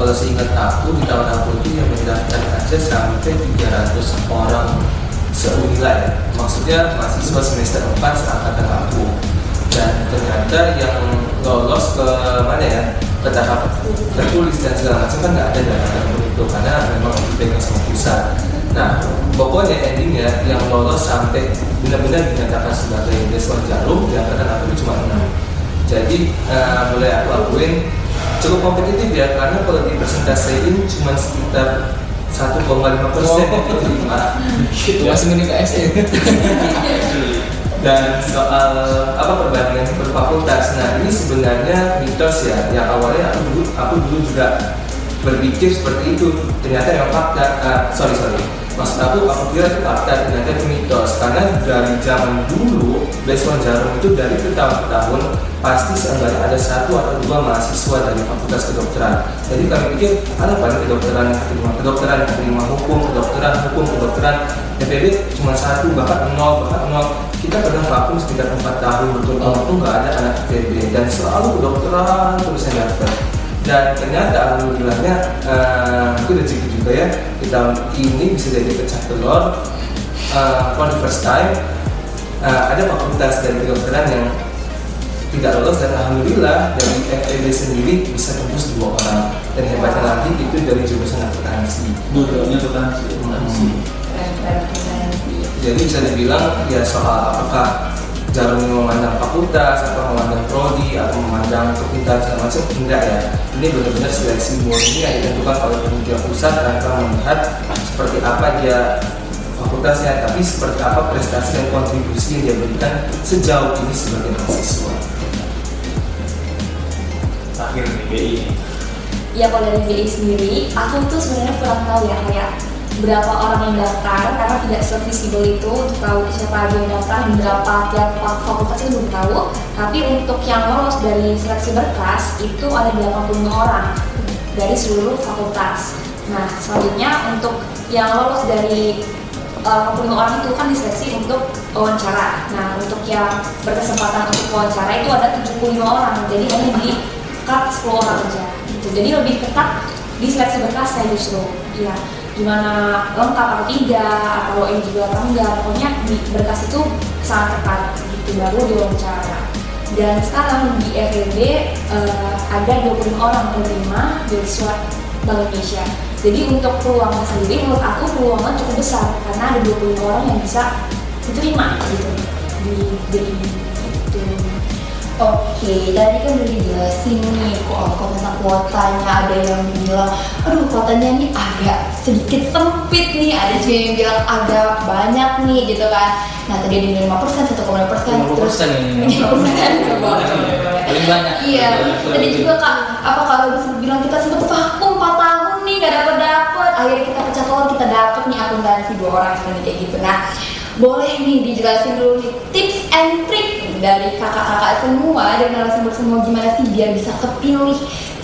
Kalau seingat aku di tahun aku itu yang mendaftar aja sampai 300 orang seunila ya. Maksudnya mahasiswa semester 4 seangkatan aku. Dan ternyata yang lolos ke mana ya? Ke tahap tertulis dan segala macam kan nggak ada data itu karena memang dipegang sama pusat. Nah, pokoknya endingnya yang lolos sampai benar-benar dinyatakan sebagai Deswan Jarum di angkatan aku cuma enam. Jadi eh, boleh aku akuin cukup kompetitif ya karena kalau di persentasein cuma sekitar 1,5 persen yang diterima. Itu masih minim KSE Dan soal apa perbandingan per fakultas, nah ini sebenarnya mitos ya. Yang awalnya aku dulu aku dulu juga berpikir seperti itu. Ternyata yang fakta. ah, sorry sorry. Maksud aku aku kira itu fakta, ternyata itu mitos. Karena dari zaman dulu Beswan Jarum itu dari tahun ke tahun pasti seenggaknya ada satu atau dua mahasiswa dari fakultas kedokteran. Jadi kami pikir ada paling kedokteran kedokteran, yang keterima hukum, kedokteran, hukum, kedokteran. DPD cuma satu bahkan nol bahkan nol kita pernah vakum sekitar empat tahun betul-betul nggak ada anak IPB dan selalu kedokteran terus yang daftar dan ternyata alhamdulillahnya eh, itu rezeki juga ya di tahun ini bisa jadi pecah telur eh, for the first time eh, ada fakultas dari kedokteran yang tidak lolos dan alhamdulillah dari FEB sendiri bisa tembus dua orang dan hebatnya lagi itu dari jurusan akuntansi Dua-duanya akuntansi. Keren, keren. jadi bisa dibilang ya soal apakah jarum ini memandang fakultas atau memandang prodi atau memandang kepintaran segala macam enggak ya. Ini benar-benar seleksi murni yang ditentukan oleh panitia pusat tanpa melihat seperti apa dia fakultasnya tapi seperti apa prestasi dan kontribusi yang dia berikan sejauh ini sebagai mahasiswa. Akhir BI. ya kalau dari BI sendiri aku tuh sebenarnya kurang tahu ya kayak berapa orang yang daftar karena tidak se-visible itu untuk tahu siapa aja yang daftar dan berapa tiap fak- fakultas itu belum tahu. Tapi untuk yang lolos dari seleksi berkas itu ada 85 orang dari seluruh fakultas. Nah selanjutnya untuk yang lolos dari uh, 85 orang itu kan diseleksi untuk wawancara. Nah untuk yang berkesempatan untuk wawancara itu ada 75 orang. Jadi hanya di cut 10 orang aja. Gitu. jadi lebih ketat di seleksi berkasnya justru. Ya gimana lengkap atau tidak atau juga atau enggak pokoknya di berkas itu sangat ketat gitu baru diwawancara dan sekarang di FEB eh, ada 25 orang penerima beasiswa Bank Indonesia jadi untuk peluangnya sendiri menurut aku peluangnya cukup besar karena ada 25 orang yang bisa diterima gitu di gitu. Oke, tadi kan udah dijelasin nih kok kalau tentang kuotanya ada yang bilang, aduh kuotanya nih agak sedikit sempit nih, ada juga yang bilang agak banyak nih gitu kan. Nah tadi ada 5 persen, 1,5 persen, 50% terus ini. 5 persen, Paling banyak. Iya, tadi juga kak, apa kalau bisa bilang kita sempet vakum 4 tahun nih gak dapet dapet, akhirnya kita pecah telur kita dapet nih akuntansi dua orang kayak gitu. Nah, boleh nih dijelasin dulu nih tips and trick dari kakak-kakak semua dan narasumber semua gimana sih biar bisa kepilih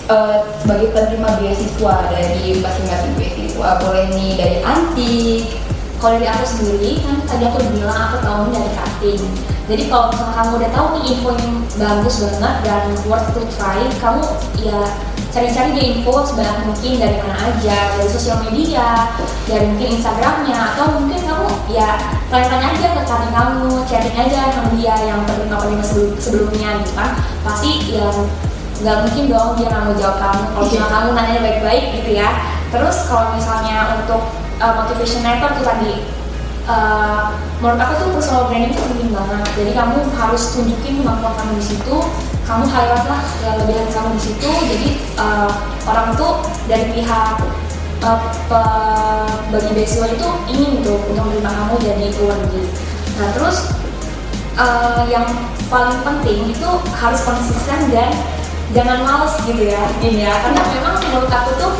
eh, sebagai penerima beasiswa dari masing-masing beasiswa. Boleh nih dari Antik, kalau dari aku sendiri kan tadi aku bilang aku tahu dari cutting jadi kalau kamu udah tahu nih info yang bagus banget dan worth to try kamu ya cari-cari deh info sebanyak mungkin dari mana aja dari sosial media dari mungkin instagramnya atau mungkin kamu ya tanya-tanya aja ke cutting kamu chatting aja sama dia yang penerima-penerima sebelum- sebelumnya gitu kan. Pasti ya nggak mungkin dong dia nggak mau jawab kamu. Kalau misalnya kamu nanya baik-baik gitu ya. Terus kalau misalnya untuk uh, motivation letter tuh tadi uh, menurut aku tuh personal branding itu penting banget. Jadi kamu harus tunjukin kemampuan kamu di situ. Kamu highlight lah kelebihan kamu di situ. Jadi uh, orang tuh dari pihak uh, pe- bagi beasiswa itu ingin tuh untuk menerima kamu jadi negeri nah terus uh, yang paling penting itu harus konsisten dan jangan males gitu ya ini ya. Karena memang menurut aku tuh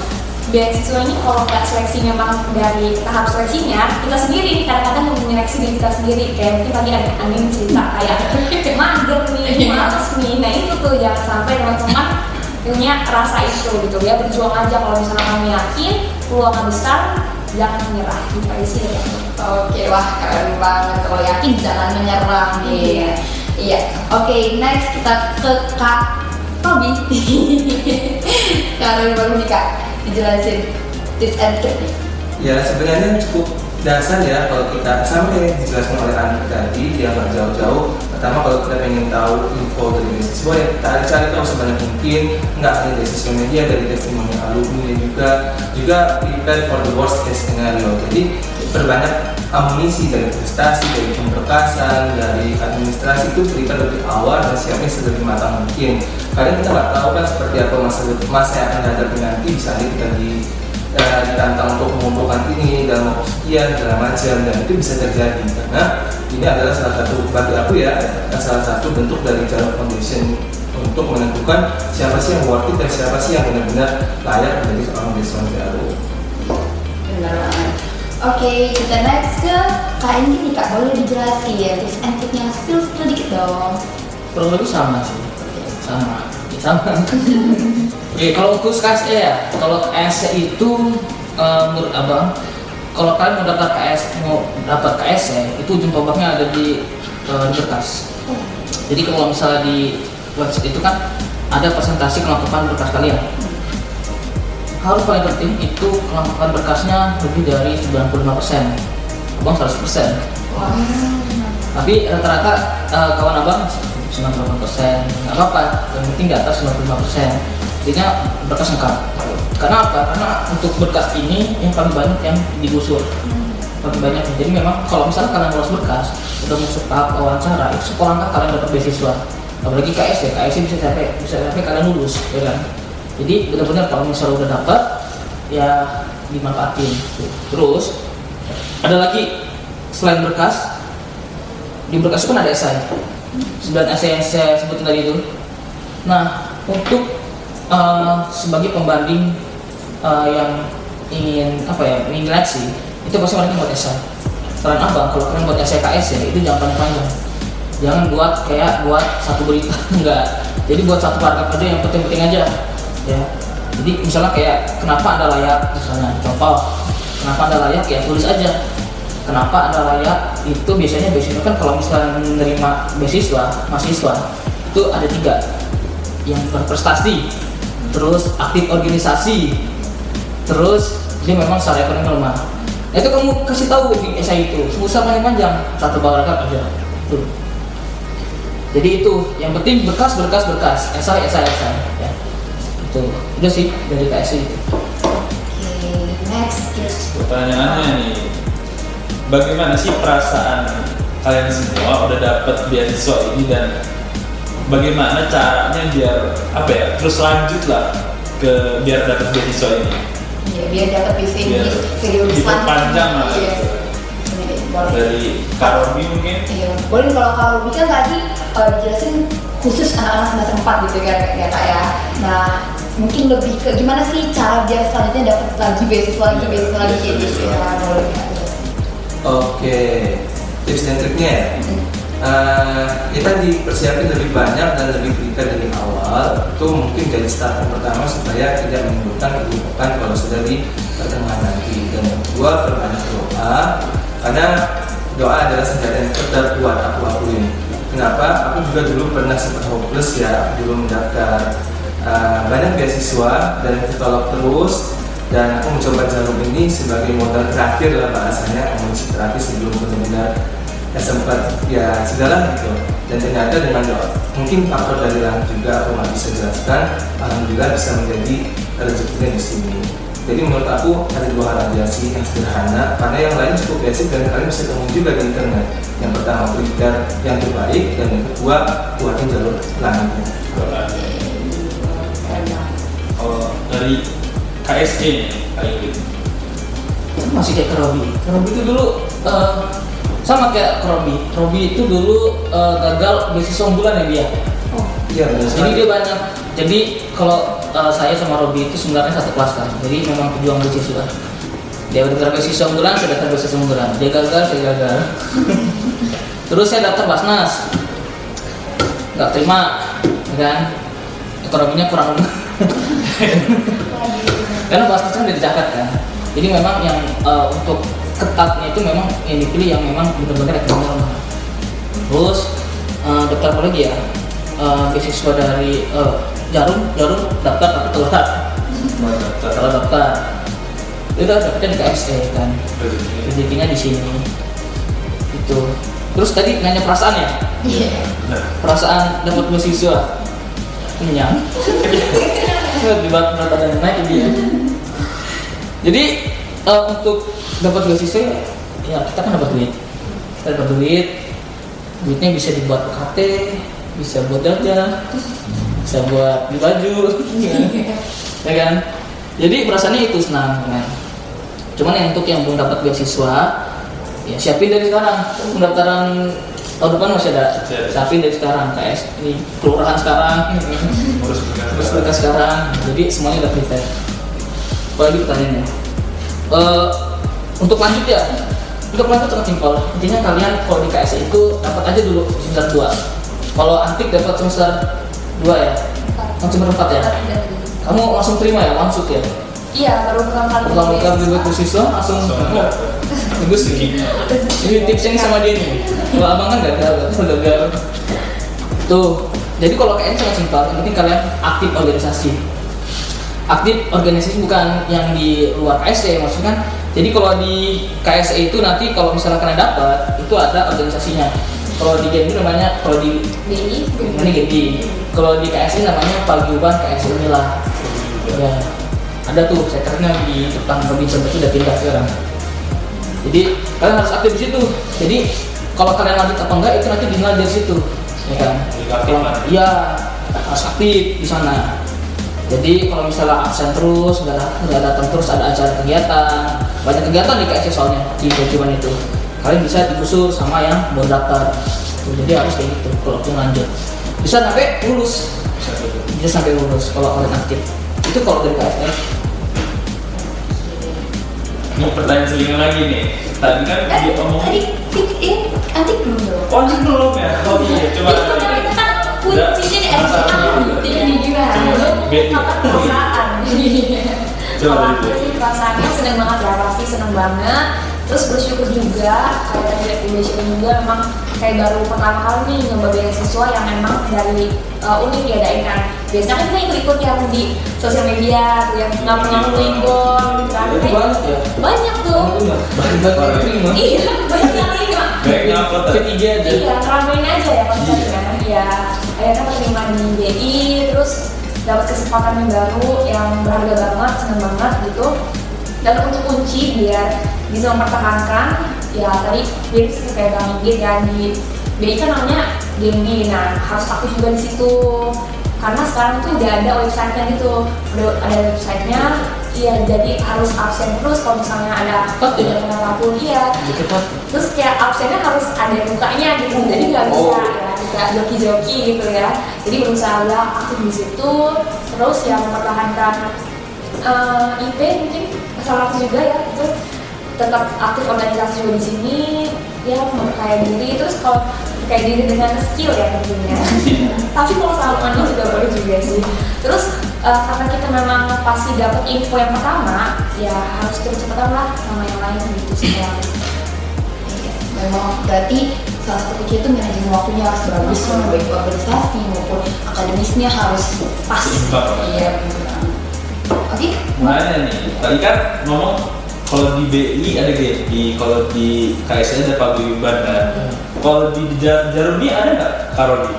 beasiswa ini kalau nggak seleksi memang dari tahap seleksinya kita sendiri kadang-kadang menyeleksi diri kita sendiri kayak mungkin tadi ada angin cerita kayak mager nih males nih nah itu tuh jangan sampai teman-teman punya rasa itu gitu ya berjuang aja kalau misalnya kamu yakin peluangnya besar jangan menyerah gitu aja sih ya Oke, wah keren banget. Kalau yakin jangan menyerah nih. Iya. Oke, next kita ke Kak Tobi. Kak Tobi baru Kak dijelasin tips and trick. Ya sebenarnya cukup dasar ya kalau kita sama kayak dijelaskan oleh Andi tadi dia nggak jauh-jauh. Pertama kalau kita pengen tahu info dari beasiswa ya kita cari tahu sebanyak mungkin nggak hanya dari sosial media dari testimoni alumni juga juga prepare for the worst case scenario. Jadi berbanyak amunisi dari prestasi, dari pemberkasan, dari administrasi itu prepare lebih awal dan siapnya sedemikian matang mungkin. Karena kita nggak tahu kan seperti apa masa masa yang akan hadapi nanti bisa kita di eh, ditantang untuk mengumpulkan ini dalam waktu sekian segala macam dan itu bisa terjadi karena ini adalah salah satu bagi aku ya salah satu bentuk dari jalan foundation untuk menentukan siapa sih yang worth it dan siapa sih yang benar-benar layak menjadi seorang beasiswa baru. Oke, kita next ke Kak Indi nih Kak, boleh dijelasin ya tips and tricknya spill spill dikit dong. kurang lebih sama sih. Sama. Ya, sama. Oke, kalau khusus KSE ya kalau KSE itu eh, menurut abang kalau kalian mau daftar KS mau dapat KSE itu ujung tombaknya ada di eh, di berkas jadi kalau misalnya di website itu kan ada presentasi kelengkapan berkas kalian harus paling penting itu kelengkapan berkasnya lebih dari 95% abang 100% tapi rata-rata eh, kawan abang 98 persen. Nggak apa-apa yang penting di atas 95 persen. Intinya berkas lengkap. Karena apa? Karena untuk berkas ini yang paling banyak yang digusur. Paling banyak. Jadi memang kalau misalnya kalian lolos berkas udah masuk tahap wawancara itu sekolah kalian dapat beasiswa. Apalagi KS ya KS bisa sampai bisa sampai kalian lulus ya kan jadi benar-benar kalau misalnya udah dapat ya dimanfaatin. Terus ada lagi selain berkas di berkas itu kan ada esai. 9 esai yang saya sebutin tadi itu. Nah untuk uh, sebagai pembanding uh, yang ingin apa ya ingin seleksi itu pasti mereka buat esai. Saran abang kalau kalian buat esai KS ya itu jangan panjang-panjang. Jangan buat kayak buat satu berita enggak. Jadi buat satu paragraf aja yang penting-penting aja ya. Jadi misalnya kayak kenapa anda layak misalnya contoh kenapa anda layak ya tulis aja. Kenapa anda layak itu biasanya beasiswa kan kalau misalnya menerima beasiswa mahasiswa itu ada tiga. Yang berprestasi terus aktif organisasi terus dia memang secara ekonomi lemah. Itu kamu kasih tahu di esai itu susah panjang panjang satu paragraf aja. Tuh. Jadi itu yang penting berkas berkas berkas esai esai esai ya itu udah sih dari KSI itu Oke, next Chris. Pertanyaannya nih, bagaimana sih perasaan kalian semua udah dapet beasiswa ini dan bagaimana caranya biar apa ya terus lanjut lah ke biar dapet beasiswa ini? Ya, biar dapat bisa ini Biar video diperpanjang lah. Iya. Ini, boleh. Dari Kak Robi mungkin? Iya, boleh kalau Ruby kan tadi eh, dijelasin khusus anak-anak semester 4 gitu kan ya kak ya. Nah mungkin lebih ke gimana sih cara biar selanjutnya dapat lagi beasiswa lagi beasiswa lagi kayak gitu ya. Oke, tips dan triknya ya. Eh, kita dipersiapkan lebih banyak dan lebih detail dari awal. Itu mungkin jadi starter pertama supaya tidak menimbulkan kebutuhan kalau sudah di pertengahan nanti. Dan yang kedua perbanyak doa. Karena doa adalah senjata yang terkuat aku akuin. Kenapa? Aku juga dulu pernah sempat hopeless ya dulu mendaftar eh, banyak beasiswa dan ditolak terus dan aku mencoba jarum ini sebagai modal terakhir lah bahasanya amunisi terakhir sebelum benar-benar ya sempat ya sudahlah gitu. Dan ternyata dengan doa mungkin faktor dari langit juga aku nggak bisa jelaskan alhamdulillah bisa menjadi rezekinya di sini. Jadi menurut aku ada dua hal aja sih yang sederhana karena yang lain cukup basic dan kalian bisa temuin juga di internet. Yang pertama berikan yang terbaik dan yang kedua buatin jalur langitnya dari KSE nih, kayak gitu. itu masih kayak Kerobi Kerobi itu dulu eh, sama kayak Kerobi Kerobi itu dulu eh, gagal beasiswa bulan ya dia iya benar jadi sekali. dia banyak. Jadi kalau eh, saya sama Robi itu sebenarnya satu kelas kan. Jadi memang pejuang beasiswa dia udah daftar beasiswa unggulan saya daftar beasiswa unggulan dia gagal saya gagal. Terus saya daftar basnas. Nggak terima ya kan? Ekonominya kurang karena kan udah di Jakarta kan. Jadi memang yang eh, untuk ketatnya itu memang yang dipilih yang memang benar-benar ekonomi terus eh, daftar apa lagi ya? Eh, beasiswa dari eh, jarum jarum daftar tapi telat. Telat. Daftar. Itu udah dapetnya di KSE kan. Rezekinya di sini. Itu. Terus tadi nanya perasaan ya? Iya. perasaan dapat beasiswa. Kenyang berat berat ada naik dia. Jadi eh, untuk dapat beasiswa ya kita kan dapat duit. Kita dapat duit. Duitnya bisa dibuat UKT bisa buat jajan bisa buat beli baju ya. Kan? Jadi perasaannya itu senang kan? Cuman yang untuk yang belum dapat beasiswa ya siapin dari sekarang. Pendaftaran tahun depan masih ada siapin dari sekarang KS ini kelurahan sekarang. Terus terus mereka sekarang. Jadi semuanya udah prepare. Apa lagi pertanyaannya? Eh, untuk lanjut ya. Untuk lanjut sangat simpel. Intinya kalian kalau di KS itu dapat aja dulu semester 2 kalau antik dapat semester 2 ya? Semester 4 ya? Kamu langsung terima ya langsung ya Iya, baru pertama kali. pertama kali beasiswa langsung. Langsung bagus nih ini tipsnya nih sama dia nih. Kalau abang kan gagal gagal. Tuh. Jadi kalau KN sangat simpel. Yang penting kalian aktif organisasi. Aktif organisasi bukan yang di luar KSE maksudnya kan? Jadi kalau di KSE itu nanti kalau misalnya kalian dapat itu ada organisasinya. Kalau di Genbi namanya kalau di ini Genbi kalau di KSI namanya paguyuban KSI inilah ya ada tuh sekernya di depan Robinson itu udah pindah sekarang. Jadi kalian harus aktif di situ. Jadi kalau kalian lanjut apa enggak itu nanti dinilai dari situ. Ya kan? Iya harus aktif di sana. Jadi kalau misalnya absen terus nggak nggak datang terus ada acara kegiatan. Banyak kegiatan di KSI soalnya di kejuan itu. Kalian bisa digusur sama yang baru daftar. Jadi harus kayak gitu kalau pun lanjut. Bisa sampai lulus. Bisa sampai lulus kalau kalian aktif itu kalau dari KSI Ini pertanyaan selingan lagi nih. Tadi kan Eh, dia ngomong. tadi ini anti belum dong Oh, ini belum ya? Oh iya, coba. Jadi sebenarnya kan kuncinya di gimana? Coba, BI. Apa perasaan? Coba Kalau itu. aku sih perasaannya seneng banget ya pasti seneng banget. Terus bersyukur juga kayak tadi recommendation juga memang kayak baru pertama kali nih nyoba beasiswa yang memang dari uh, univ diadain kan. Biasanya kan kita ikut-ikut yang di sosial media, tuh yang ngamu-ngamu libur gitu kan. banget ya Banyak tuh. banyak banget yang terima Iya, banyak yang terima. Ngupload tadi. ketiga aja Iya, ngeramein aja ya konsepnya. Iya, akhirnya terima di BI, terus dapat kesempatan yang baru yang berharga banget, seneng banget gitu. Dan untuk kunci biar bisa mempertahankan, ya tadi jadi kayak Bang Igit ya di BI kan namanya Genbi, nah harus aktif juga di situ. Karena sekarang tuh udah ada websitenya gitu, udah ada websitenya. Iya, jadi harus absen terus kalau misalnya ada Cepat ya? kegiatan apa pun, iya. Terus kayak absennya harus ada mukanya gitu. Jadi nggak bisa Oh. ya bisa joki-joki gitu ya. Jadi berusaha aktif di situ. Terus ya mempertahankan eh, IP mungkin salah juga ya itu tetap aktif organisasi juga di sini ya memperkaya diri terus kalau kayak diri dengan skill ya tentunya tapi kalau selalu mandi juga boleh juga sih. Terus eh, karena kita memang pasti dapat info yang pertama ya harus cepet-cepetan lah sama yang lain gitu setelah Iya, memang berarti salah satu kunci itu manajemen waktunya harus bagus ya, baik organisasi maupun akademisnya harus pas. Iya oke. Mana nih? Tadi kan ngomong kalau di BI ada GMI, kalau di KSN ada paguyuban kan. Kalau di Jar- Jarum ini ada nggak Karoli?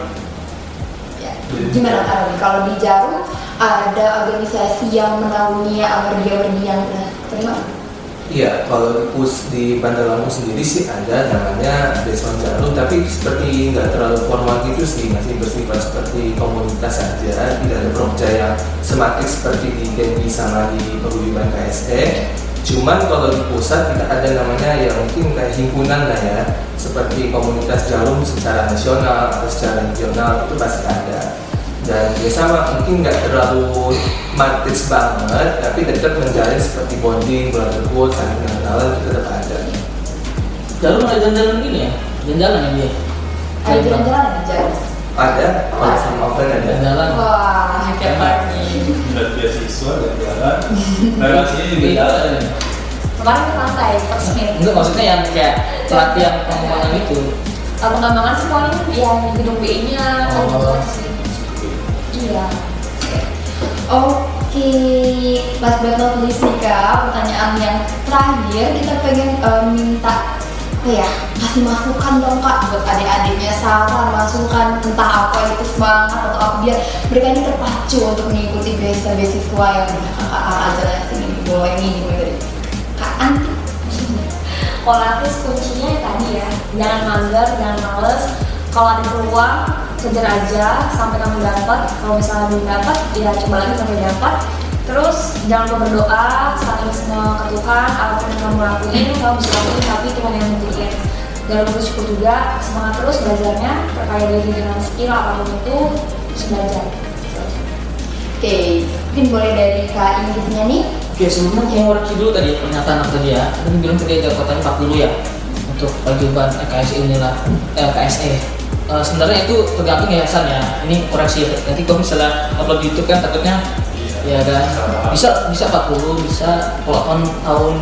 ya. gimana Karoli kalau di Jarum ada organisasi yang menaungi awardi-awardi yang terima Iya, kalau di pus di Bandar Lampung sendiri sih ada namanya Deson Jarum, tapi seperti nggak terlalu formal gitu sih, masih bersifat seperti komunitas saja, tidak ada program yang semakin seperti di Genbi sama di paguyuban KSE. Cuman kalau di pusat tidak ada namanya ya mungkin kayak himpunan lah ya, seperti komunitas jarum secara nasional atau secara regional itu pasti ada. Dan ya sama mungkin nggak terlalu matis banget tapi tetap menjalin seperti bonding brotherhood saling kenalan itu tetap ada. Jalan ada jalan-jalan ini ya? Jalan-jalan ya dia? Ada jalan-jalan ya Jarum ada kalau sama offline ada jalan-jalan wah hebat banget Dari beasiswa dan jalan. Relasinya juga Iya, jalan. ada. kemarin ke pantai first meet enggak maksudnya yang kayak pelatihan pengembangan itu Uh, pengembangan sih paling ya di gedung BI-nya Oh. sih. Iya. Oke, last but not least nih kak, pertanyaan yang terakhir kita pengen eh, minta apa ya kasih masukan dong kak buat adik-adiknya. Saran masukan. Entah apa itu semangat atau apa. Biar mereka ini terpacu untuk mengikuti beasiswa beasiswa yang kakak jelasin ini boleh ini dimulai dari kak Anti. Kalau aku kuncinya ya tadi ya jangan mager jangan males. Kalau ada peluang kejar aja sampai kamu dapat. Kalau misalnya belum dapat ya coba lagi sampai dapat terus jangan lupa berdoa saling semua ke Tuhan apa pun yang kamu lakuin kamu bisa lakuin tapi Tuhan yang nentuin jangan lupa bersyukur juga semangat terus belajarnya perkaya diri dengan skill apa pun itu terus belajar oke mungkin boleh dari kak Inggrisnya nih Oke, sebelumnya aku mau review dulu tadi pernyataan aku tadi ya. Tadi bilang tadi ada kotanya 40 ya untuk paguyuban KSE inilah eh, KSE. Eh, sebenarnya itu tergantung yayasan ya. Ini koreksi ya. Nanti kalau misalnya upload di YouTube kan takutnya ya kan bisa bisa 40 bisa kalau tahun tahun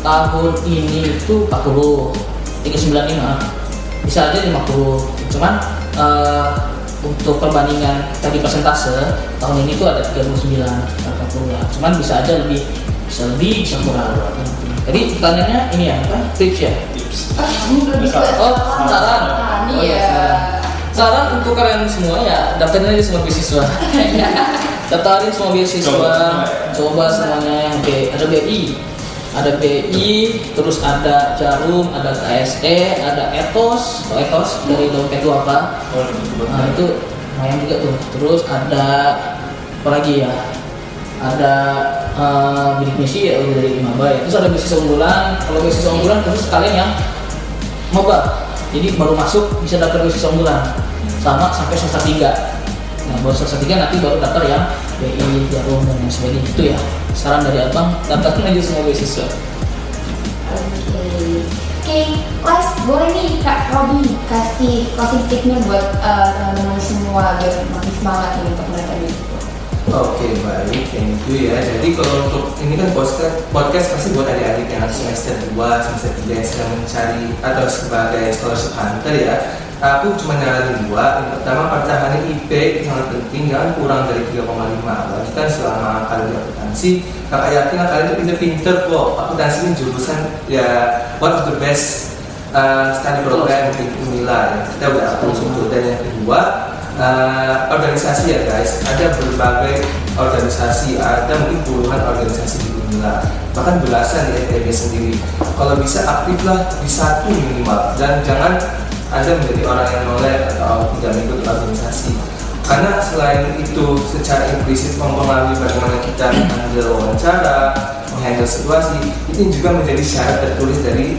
tahun ini itu 40 395 bisa aja 50 cuman eh, untuk perbandingan tadi persentase tahun ini tuh ada 39 40 ya cuman bisa aja lebih bisa lebih bisa kurang Jadi pertanyaannya ini ya, apa? Tips ya? Ah, lebih ke Oh, saran. Ini Oh, iya, ya. saran. Saran untuk kalian semua ya, daftarin aja semua beasiswa. Daftarin semua beasiswa, coba semuanya yang B, ada BI, ada BI, terus ada Jarum, ada KSE, ada Ethos, oh, Ethos dari dompet itu apa? Nah itu lumayan juga tuh. Terus ada apa lagi ya? Ada eh, bidik misi ya udah dari Imaba ya. Terus ada beasiswa unggulan. Kalau beasiswa unggulan khusus kalian yang maba. Jadi baru masuk bisa daftar beasiswa unggulan sama sampai semester 3 Nah baru semester 3 nanti baru daftar yang BI, Jarum dan lain sebagainya itu ya. Saran dari abang daftarin aja semua beasiswa. Oke, Oke, Les, boleh nih Kak Robi kasih closing statement buat eh, teman-teman semua biar makin semangat nih untuk mereka di Oke baik, thank you ya. Jadi kalau untuk ini kan podcast, podcast pasti buat adik-adik yang semester 2, semester 3 yang sedang mencari atau sebagai scholarship hunter ya. Aku cuma nyaranin dua. Yang pertama pertahanan IP sangat penting, jangan kurang dari 3,5. Apalagi kan selama kalian di akuntansi, kakak yakin lah kalian itu pinter-pinter kok. Akuntansi ini jurusan ya one of the best uh, study program di Unila ya. Kita udah atur itu. Dan yang kedua, eh, organisasi ya guys ada berbagai organisasi ada mungkin puluhan organisasi di Unila bahkan belasan di FTB sendiri kalau bisa aktiflah di satu minimal dan jangan anda menjadi orang yang nolak atau tidak mengikuti organisasi. Karena selain itu secara implisit mempengaruhi bagaimana kita menghandle wawancara menghandle situasi itu juga menjadi syarat tertulis dari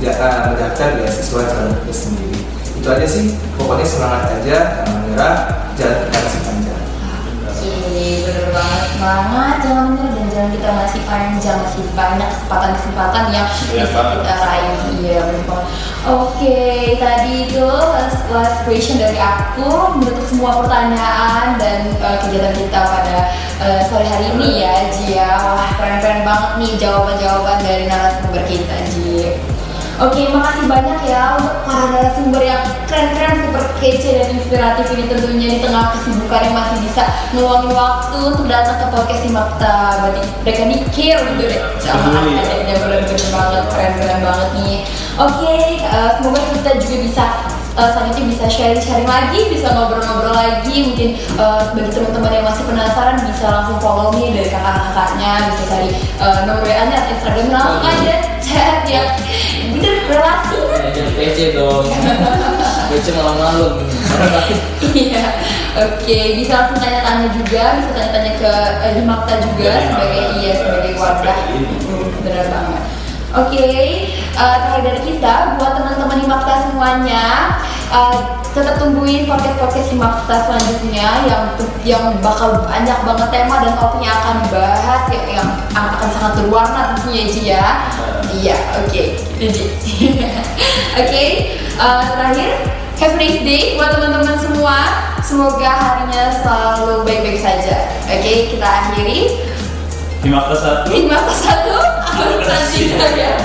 eh, mendaftar beasiswa calon itu sendiri. Itu aja sih. Pokoknya semangat aja jangan menyerah jalan kita masih panjang banget semangat jangan menyerah dan jalan kita masih panjang masih banyak kesempatan-kesempatan yang Iya, bisa kita raih. Iya oke tadi itu last, last question dari aku. Menutup semua pertanyaan dan uh, kegiatan kita pada uh, sore hari ini ya Ji ya wah keren-keren banget nih jawaban-jawaban dari narasumber kita Ji Oke, makasih banyak ya untuk para narasumber yang keren-keren, super kece dan inspiratif ini tentunya di tengah kesibukan yang masih bisa meluangin waktu untuk datang ke podcast Simakta. Berarti mereka dikir gitu deh sama Peduli. adanya bener-bener banget, keren-keren banget nih. Oke, eh, semoga kita juga bisa eh, selanjutnya bisa sharing-sharing lagi, bisa ngobrol-ngobrol lagi. Mungkin eh, bagi teman-teman yang masih penasaran bisa langsung follow nih dari kakak-kakaknya, bisa cari eh, nomor WA-nya Instagram langsung aja chat ya. Relasi kan? Ya, jangan PC dong. PC malam-malam. Iya, oke bisa langsung tanya-tanya juga, bisa tanya-tanya ke uh, Himakta juga Dari sebagai Himakta. iya sebagai wadah. Hmm, Bener banget. Oke, uh, terakhir dari kita buat teman-teman Himakta semuanya, uh, tetap tungguin podcast-podcast Himakta selanjutnya yang yang bakal banyak banget tema dan topik yang akan dibahas yang, yang akan sangat berwarna tentunya Ji ya. Iya, oke, Ji. Oke, uh, terakhir Have a nice day buat teman-teman semua. Semoga harinya selalu baik-baik saja. Oke, kita akhiri. Lima ke satu. Lima ke satu. Akuntansi ya.